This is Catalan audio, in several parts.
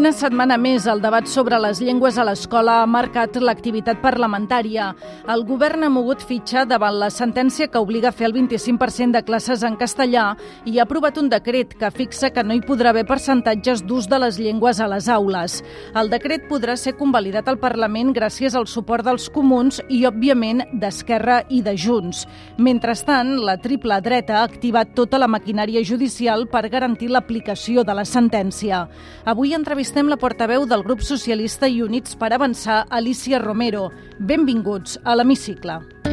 Una setmana més, el debat sobre les llengües a l'escola ha marcat l'activitat parlamentària. El govern ha mogut fitxa davant la sentència que obliga a fer el 25% de classes en castellà i ha aprovat un decret que fixa que no hi podrà haver percentatges d'ús de les llengües a les aules. El decret podrà ser convalidat al Parlament gràcies al suport dels comuns i, òbviament, d'Esquerra i de Junts. Mentrestant, la triple dreta ha activat tota la maquinària judicial per garantir l'aplicació de la sentència. Avui entrevistem entrevistem la portaveu del grup socialista i Units per Avançar, Alicia Romero. Benvinguts a l'Hemicicle.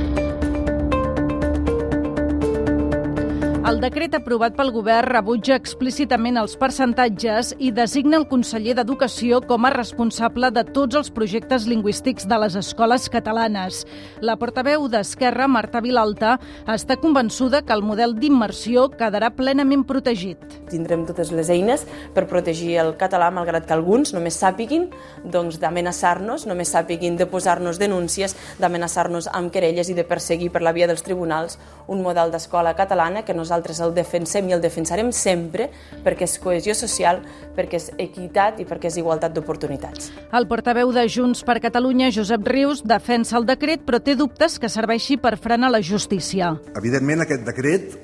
El decret aprovat pel govern rebutja explícitament els percentatges i designa el conseller d'Educació com a responsable de tots els projectes lingüístics de les escoles catalanes. La portaveu d'Esquerra, Marta Vilalta, està convençuda que el model d'immersió quedarà plenament protegit. Tindrem totes les eines per protegir el català, malgrat que alguns només sàpiguin doncs, d'amenaçar-nos, només sàpiguin de posar-nos denúncies, d'amenaçar-nos amb querelles i de perseguir per la via dels tribunals un model d'escola catalana que nosaltres nosaltres el defensem i el defensarem sempre perquè és cohesió social, perquè és equitat i perquè és igualtat d'oportunitats. El portaveu de Junts per Catalunya, Josep Rius, defensa el decret però té dubtes que serveixi per frenar la justícia. Evidentment, aquest decret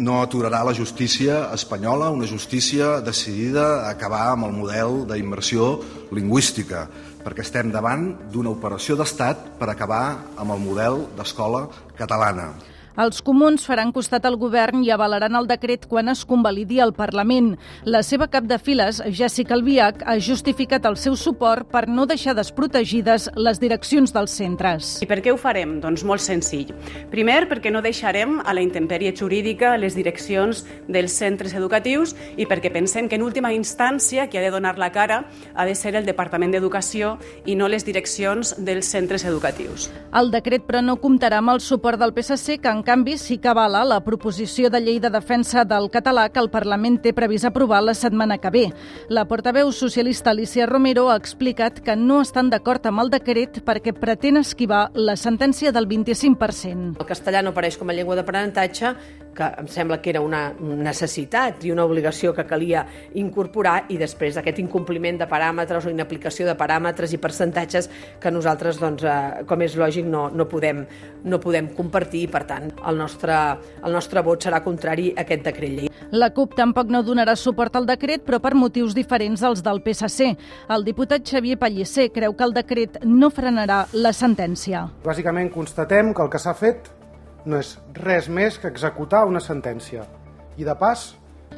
no aturarà la justícia espanyola, una justícia decidida a acabar amb el model d'immersió lingüística, perquè estem davant d'una operació d'estat per acabar amb el model d'escola catalana. Els comuns faran costat al govern i avalaran el decret quan es convalidi al Parlament. La seva cap de files, Jessica Albiach, ha justificat el seu suport per no deixar desprotegides les direccions dels centres. I per què ho farem? Doncs molt senzill. Primer, perquè no deixarem a la intempèrie jurídica les direccions dels centres educatius i perquè pensem que en última instància qui ha de donar la cara ha de ser el Departament d'Educació i no les direccions dels centres educatius. El decret, però, no comptarà amb el suport del PSC, que en canvi, sí que avala la proposició de llei de defensa del català que el Parlament té previst aprovar la setmana que ve. La portaveu socialista Alicia Romero ha explicat que no estan d'acord amb el decret perquè pretén esquivar la sentència del 25%. El castellà no apareix com a llengua d'aprenentatge que em sembla que era una necessitat i una obligació que calia incorporar i després d'aquest incompliment de paràmetres o inaplicació de paràmetres i percentatges que nosaltres, doncs, eh, com és lògic, no, no, podem, no podem compartir i, per tant, el nostre, el nostre vot serà contrari a aquest decret llei. La CUP tampoc no donarà suport al decret, però per motius diferents als del PSC. El diputat Xavier Pellicer creu que el decret no frenarà la sentència. Bàsicament constatem que el que s'ha fet no és res més que executar una sentència. I de pas,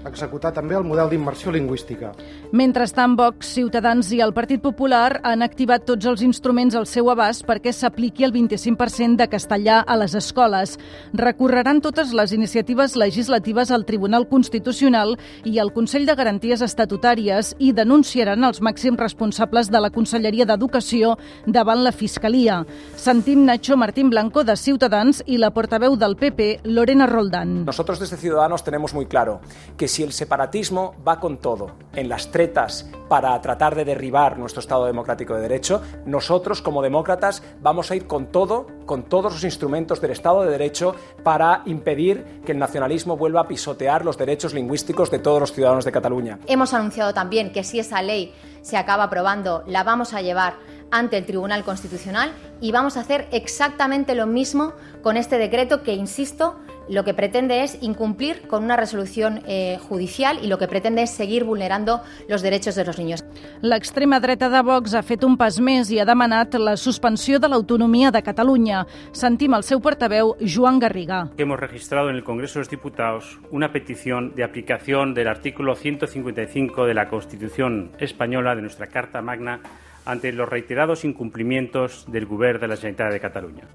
executar també el model d'immersió lingüística. Mentrestant, Vox, Ciutadans i el Partit Popular han activat tots els instruments al seu abast perquè s'apliqui el 25% de castellà a les escoles. Recorreran totes les iniciatives legislatives al Tribunal Constitucional i al Consell de Garanties Estatutàries i denunciaran els màxims responsables de la Conselleria d'Educació davant la Fiscalia. Sentim Nacho Martín Blanco de Ciutadans i la portaveu del PP, Lorena Roldán. Nosotros desde Ciudadanos tenemos muy claro que si el separatismo va con todo en las tretas para tratar de derribar nuestro Estado democrático de derecho, nosotros como demócratas vamos a ir con todo, con todos los instrumentos del Estado de Derecho para impedir que el nacionalismo vuelva a pisotear los derechos lingüísticos de todos los ciudadanos de Cataluña. Hemos anunciado también que si esa ley se acaba aprobando, la vamos a llevar ante el Tribunal Constitucional y vamos a hacer exactamente lo mismo con este decreto que, insisto, lo que pretende es incumplir con una resolución eh, judicial y lo que pretende es seguir vulnerando los derechos de los niños. L'extrema dreta de Vox ha fet un pas més i ha demanat la suspensió de l'autonomia de Catalunya. Sentim el seu portaveu, Joan Garriga. Hemos registrado en el Congreso de los Diputados una petición de aplicación del artículo 155 de la Constitución española de nuestra Carta Magna ante los reiterados incumplimientos del Govern de la Generalitat de Catalunya.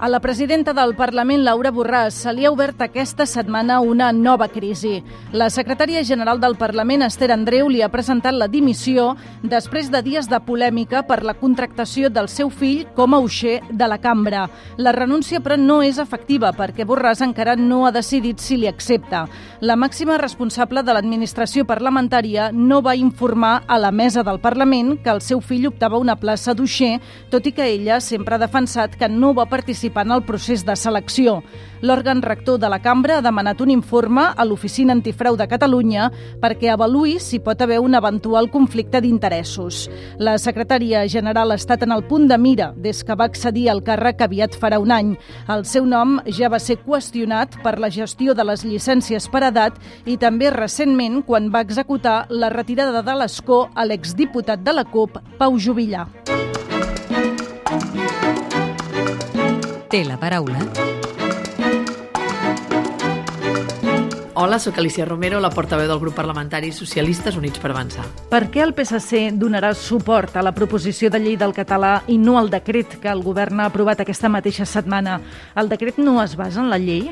A la presidenta del Parlament, Laura Borràs, se li ha obert aquesta setmana una nova crisi. La secretària general del Parlament, Esther Andreu, li ha presentat la dimissió després de dies de polèmica per la contractació del seu fill com a uixer de la cambra. La renúncia, però, no és efectiva perquè Borràs encara no ha decidit si li accepta. La màxima responsable de l'administració parlamentària no va informar a la mesa del Parlament que el seu fill optava una plaça d'uixer, tot i que ella sempre ha defensat que no va participar participar en el procés de selecció. L'òrgan rector de la cambra ha demanat un informe a l'Oficina Antifrau de Catalunya perquè avaluï si pot haver un eventual conflicte d'interessos. La secretària general ha estat en el punt de mira des que va accedir al càrrec aviat farà un any. El seu nom ja va ser qüestionat per la gestió de les llicències per edat i també recentment quan va executar la retirada de l'escó a l'exdiputat de la CUP, Pau Jubillar. Té la paraula. Hola, sóc Alicia Romero, la portaveu del grup parlamentari Socialistes Units per Avançar. Per què el PSC donarà suport a la proposició de llei del català i no al decret que el govern ha aprovat aquesta mateixa setmana? El decret no es basa en la llei?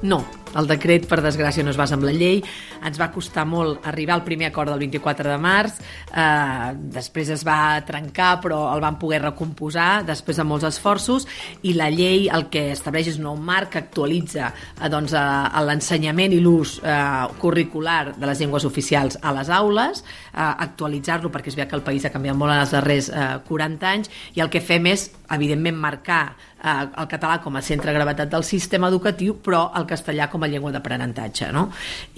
No, el decret, per desgràcia, no es basa en la llei. Ens va costar molt arribar al primer acord del 24 de març. Eh, després es va trencar, però el van poder recomposar després de molts esforços. I la llei el que estableix és un nou marc que actualitza eh, doncs, eh, l'ensenyament i l'ús eh, curricular de les llengües oficials a les aules, eh, actualitzar-lo perquè es veu que el país ha canviat molt en els darrers eh, 40 anys i el que fem és, evidentment, marcar eh, el català com a centre de gravetat del sistema educatiu, però el castellà com com a llengua d'aprenentatge. No?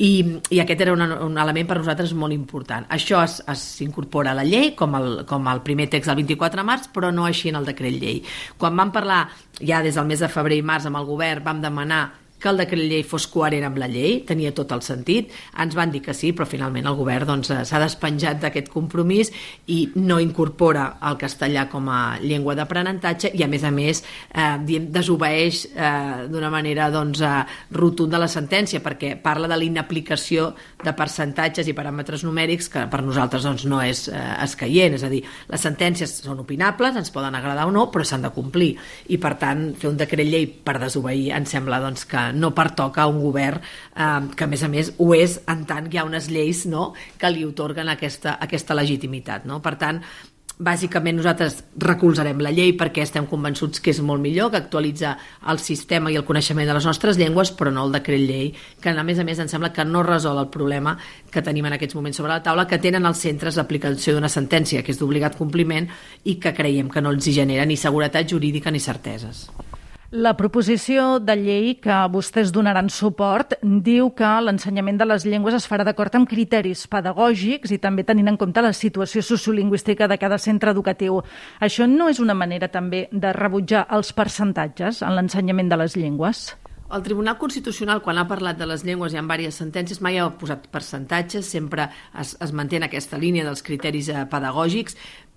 I, I aquest era un, un element per nosaltres molt important. Això s'incorpora a la llei com el, com el primer text del 24 de març, però no així en el decret llei. Quan vam parlar ja des del mes de febrer i març amb el govern, vam demanar que el decret llei fos coherent amb la llei, tenia tot el sentit, ens van dir que sí, però finalment el govern doncs, s'ha doncs, despenjat d'aquest compromís i no incorpora el castellà com a llengua d'aprenentatge i a més a més eh, diem, desobeeix eh, d'una manera doncs, eh, rotunda la sentència perquè parla de l'inaplicació de percentatges i paràmetres numèrics que per nosaltres doncs, no és eh, escaient, és a dir, les sentències són opinables, ens poden agradar o no, però s'han de complir. I per tant fer un decret llei per desobeir ens sembla doncs, que no pertoca a un govern eh, que a més a més ho és en tant que hi ha unes lleis no, que li otorguen aquesta, aquesta legitimitat. No? Per tant, bàsicament nosaltres recolzarem la llei perquè estem convençuts que és molt millor, que actualitza el sistema i el coneixement de les nostres llengües, però no el decret llei, que a més a més em sembla que no resol el problema que tenim en aquests moments sobre la taula, que tenen els centres l'aplicació d'una sentència que és d'obligat compliment i que creiem que no els hi genera ni seguretat jurídica ni certeses. La proposició de llei que vostès donaran suport diu que l'ensenyament de les llengües es farà d'acord amb criteris pedagògics i també tenint en compte la situació sociolingüística de cada centre educatiu. Això no és una manera també de rebutjar els percentatges en l'ensenyament de les llengües? El Tribunal Constitucional, quan ha parlat de les llengües i en diverses sentències, mai ha posat percentatges, sempre es, es manté en aquesta línia dels criteris eh, pedagògics,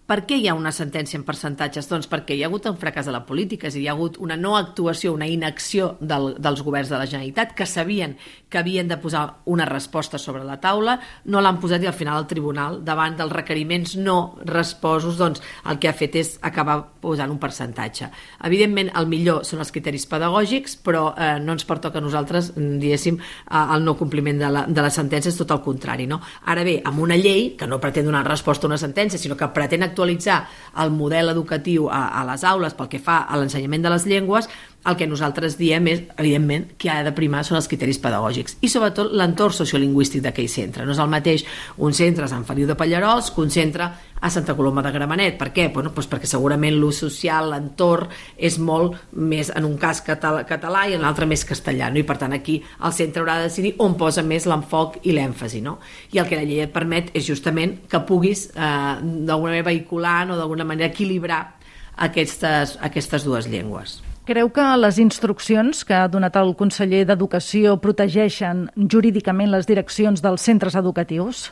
per què hi ha una sentència en percentatges? Doncs perquè hi ha hagut un fracàs de la política, és a dir, hi ha hagut una no actuació, una inacció del, dels governs de la Generalitat que sabien que havien de posar una resposta sobre la taula, no l'han posat i al final el tribunal, davant dels requeriments no resposos, doncs el que ha fet és acabar posant un percentatge. Evidentment, el millor són els criteris pedagògics, però eh, no ens pertoca a nosaltres, diguéssim, el no compliment de la, de la sentència, és tot el contrari. No? Ara bé, amb una llei que no pretén donar resposta a una sentència, sinó que pretén actualitzar el model educatiu a, a les aules pel que fa a l'ensenyament de les llengües, el que nosaltres diem és, evidentment, que ha de primar són els criteris pedagògics i sobretot l'entorn sociolingüístic d'aquell centre. No és el mateix un centre a Sant Feliu de Pallarols que un centre a Santa Coloma de Gramenet. Per què? Bueno, doncs perquè segurament l'ús social, l'entorn, és molt més en un cas català, català i en l'altre més castellà. No? I per tant aquí el centre haurà de decidir on posa més l'enfoc i l'èmfasi. No? I el que la llei et permet és justament que puguis eh, d'alguna manera vehicular o d'alguna manera equilibrar aquestes, aquestes dues llengües. Creu que les instruccions que ha donat el conseller d'Educació protegeixen jurídicament les direccions dels centres educatius?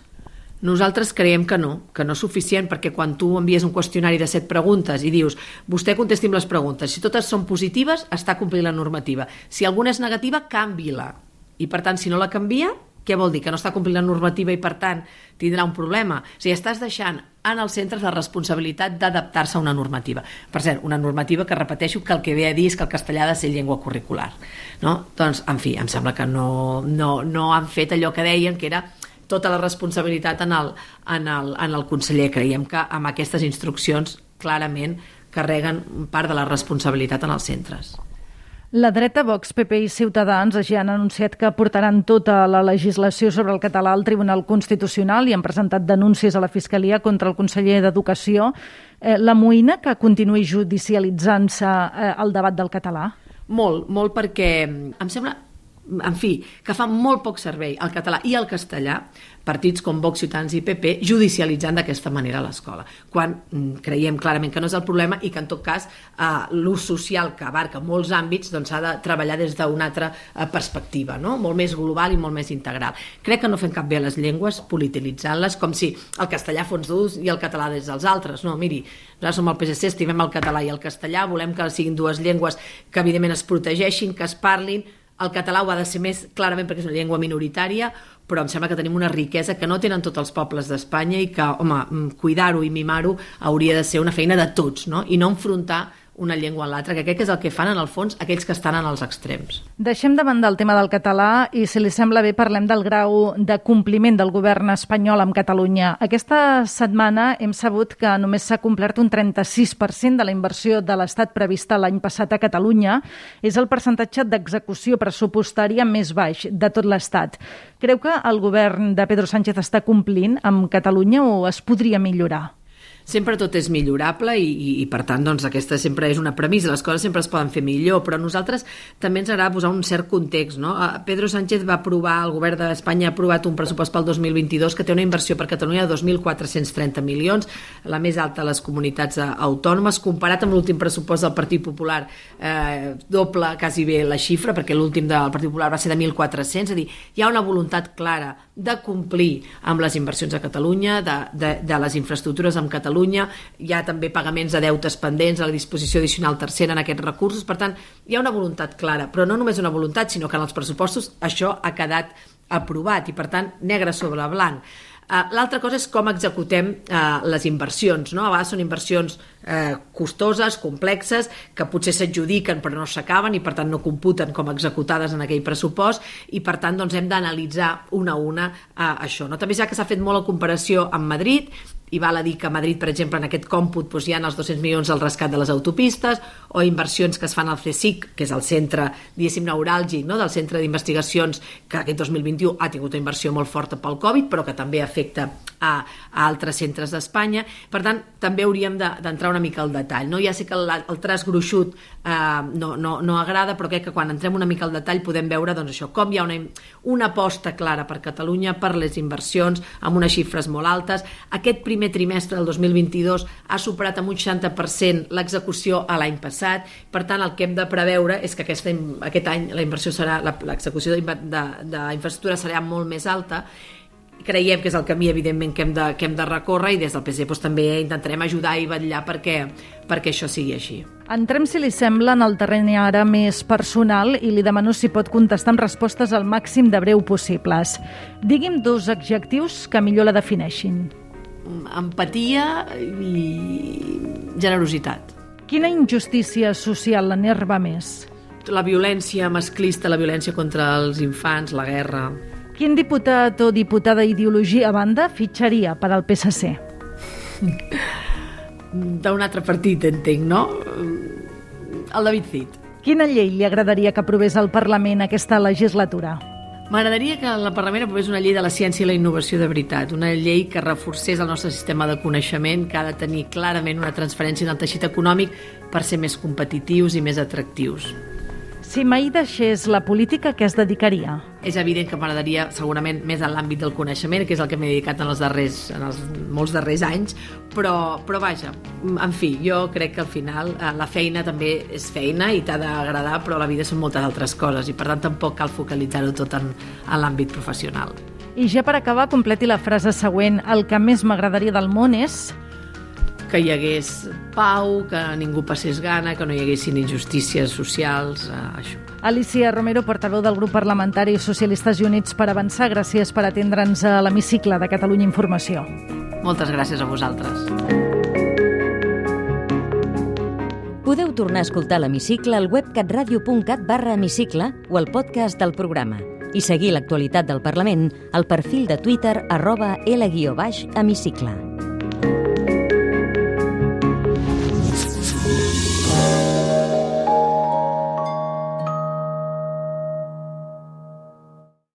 Nosaltres creiem que no, que no és suficient perquè quan tu envies un qüestionari de set preguntes i dius vostè contesti'm les preguntes, si totes són positives està complint la normativa, si alguna és negativa, canvi-la i per tant si no la canvia Què vol dir? Que no està complint la normativa i, per tant, tindrà un problema. O sigui, estàs deixant en els centres la responsabilitat d'adaptar-se a una normativa. Per cert, una normativa que repeteixo que el que ve a dir és que el castellà ha de ser llengua curricular. No? Doncs, en fi, em sembla que no, no, no han fet allò que deien, que era tota la responsabilitat en el, en el, en el conseller. Creiem que amb aquestes instruccions clarament carreguen part de la responsabilitat en els centres. La dreta, Vox, PP i Ciutadans ja han anunciat que portaran tota la legislació sobre el català al Tribunal Constitucional i han presentat denúncies a la Fiscalia contra el conseller d'Educació. Eh, la moïna que continuï judicialitzant-se eh, el debat del català? Molt, molt perquè em sembla en fi, que fa molt poc servei al català i al castellà, partits com Vox, Ciutadans i PP, judicialitzant d'aquesta manera l'escola, quan mm, creiem clarament que no és el problema i que en tot cas eh, l'ús social que abarca molts àmbits doncs s'ha de treballar des d'una altra eh, perspectiva, no? molt més global i molt més integral. Crec que no fem cap bé a les llengües polititzant-les com si el castellà fos d'ús i el català des dels altres. No, miri, nosaltres som el PSC, estimem el català i el castellà, volem que siguin dues llengües que evidentment es protegeixin, que es parlin, el català ho ha de ser més clarament perquè és una llengua minoritària, però em sembla que tenim una riquesa que no tenen tots els pobles d'Espanya i que, home, cuidar-ho i mimar-ho hauria de ser una feina de tots, no? I no enfrontar una llengua a l'altra, que crec que és el que fan en el fons aquells que estan en els extrems. Deixem de banda el tema del català i, si li sembla bé, parlem del grau de compliment del govern espanyol amb Catalunya. Aquesta setmana hem sabut que només s'ha complert un 36% de la inversió de l'Estat prevista l'any passat a Catalunya. És el percentatge d'execució pressupostària més baix de tot l'Estat. Creu que el govern de Pedro Sánchez està complint amb Catalunya o es podria millorar? Sempre tot és millorable i, i, i per tant doncs, aquesta sempre és una premissa, les coses sempre es poden fer millor, però nosaltres també ens agrada posar un cert context. No? Eh, Pedro Sánchez va aprovar, el govern d'Espanya ha aprovat un pressupost pel 2022 que té una inversió per Catalunya de 2.430 milions, la més alta de les comunitats eh, autònomes, comparat amb l'últim pressupost del Partit Popular, eh, doble quasi bé la xifra, perquè l'últim del Partit Popular va ser de 1.400, és a dir, hi ha una voluntat clara de complir amb les inversions a Catalunya, de, de, de les infraestructures amb Catalunya, hi ha també pagaments de deutes pendents a la disposició addicional tercera en aquests recursos, per tant, hi ha una voluntat clara, però no només una voluntat, sinó que en els pressupostos això ha quedat aprovat i, per tant, negre sobre blanc. Uh, L'altra cosa és com executem uh, les inversions. No? A vegades són inversions uh, costoses, complexes, que potser s'adjudiquen però no s'acaben i per tant no computen com executades en aquell pressupost i per tant doncs, hem d'analitzar una a una uh, això. No? També ja que s'ha fet molt la comparació amb Madrid i val a dir que a Madrid, per exemple, en aquest còmput doncs, hi ha els 200 milions del rescat de les autopistes o inversions que es fan al CSIC, que és el centre, diguéssim, neuràlgic no? del centre d'investigacions que aquest 2021 ha tingut una inversió molt forta pel Covid, però que també afecta a, a altres centres d'Espanya. Per tant, també hauríem d'entrar de, una mica al detall. No? Ja sé que el, el traç gruixut eh, no, no, no agrada, però crec que quan entrem una mica al detall podem veure doncs, això, com hi ha una, una aposta clara per Catalunya, per les inversions, amb unes xifres molt altes. Aquest primer primer trimestre del 2022 ha superat amb un 60% l'execució a l'any passat. Per tant, el que hem de preveure és que aquest, aquest any la inversió serà l'execució d'infraestructura serà molt més alta creiem que és el camí evidentment que hem de, que hem de recórrer i des del PC doncs, també intentarem ajudar i vetllar perquè, perquè això sigui així. Entrem, si li sembla, en el terreny ara més personal i li demano si pot contestar amb respostes al màxim de breu possibles. Digui'm dos adjectius que millor la defineixin empatia i generositat. Quina injustícia social l'enerva més? La violència masclista, la violència contra els infants, la guerra. Quin diputat o diputada ideologia a banda fitxaria per al PSC? D'un altre partit, entenc, no? El David Cid. Quina llei li agradaria que aprovés al Parlament aquesta legislatura? M'agradaria que la Parlament aprovés una llei de la ciència i la innovació de veritat, una llei que reforcés el nostre sistema de coneixement, que ha de tenir clarament una transferència en el teixit econòmic per ser més competitius i més atractius. Si mai deixés la política, què es dedicaria? És evident que m'agradaria segurament més en l'àmbit del coneixement, que és el que m'he dedicat en els darrers, en els molts darrers anys, però, però vaja, en fi, jo crec que al final eh, la feina també és feina i t'ha d'agradar, però la vida són moltes altres coses i per tant tampoc cal focalitzar-ho tot en, en l'àmbit professional. I ja per acabar, completi la frase següent. El que més m'agradaria del món és que hi hagués pau, que ningú passés gana, que no hi haguessin injustícies socials, eh, això. Alicia Romero, portaveu del grup parlamentari Socialistes i Units per Avançar, gràcies per atendre'ns a l'hemicicle de Catalunya Informació. Moltes gràcies a vosaltres. Podeu tornar a escoltar l'hemicicle al web catradio.cat barra hemicicle o al podcast del programa i seguir l'actualitat del Parlament al perfil de Twitter arroba L-hemicicle.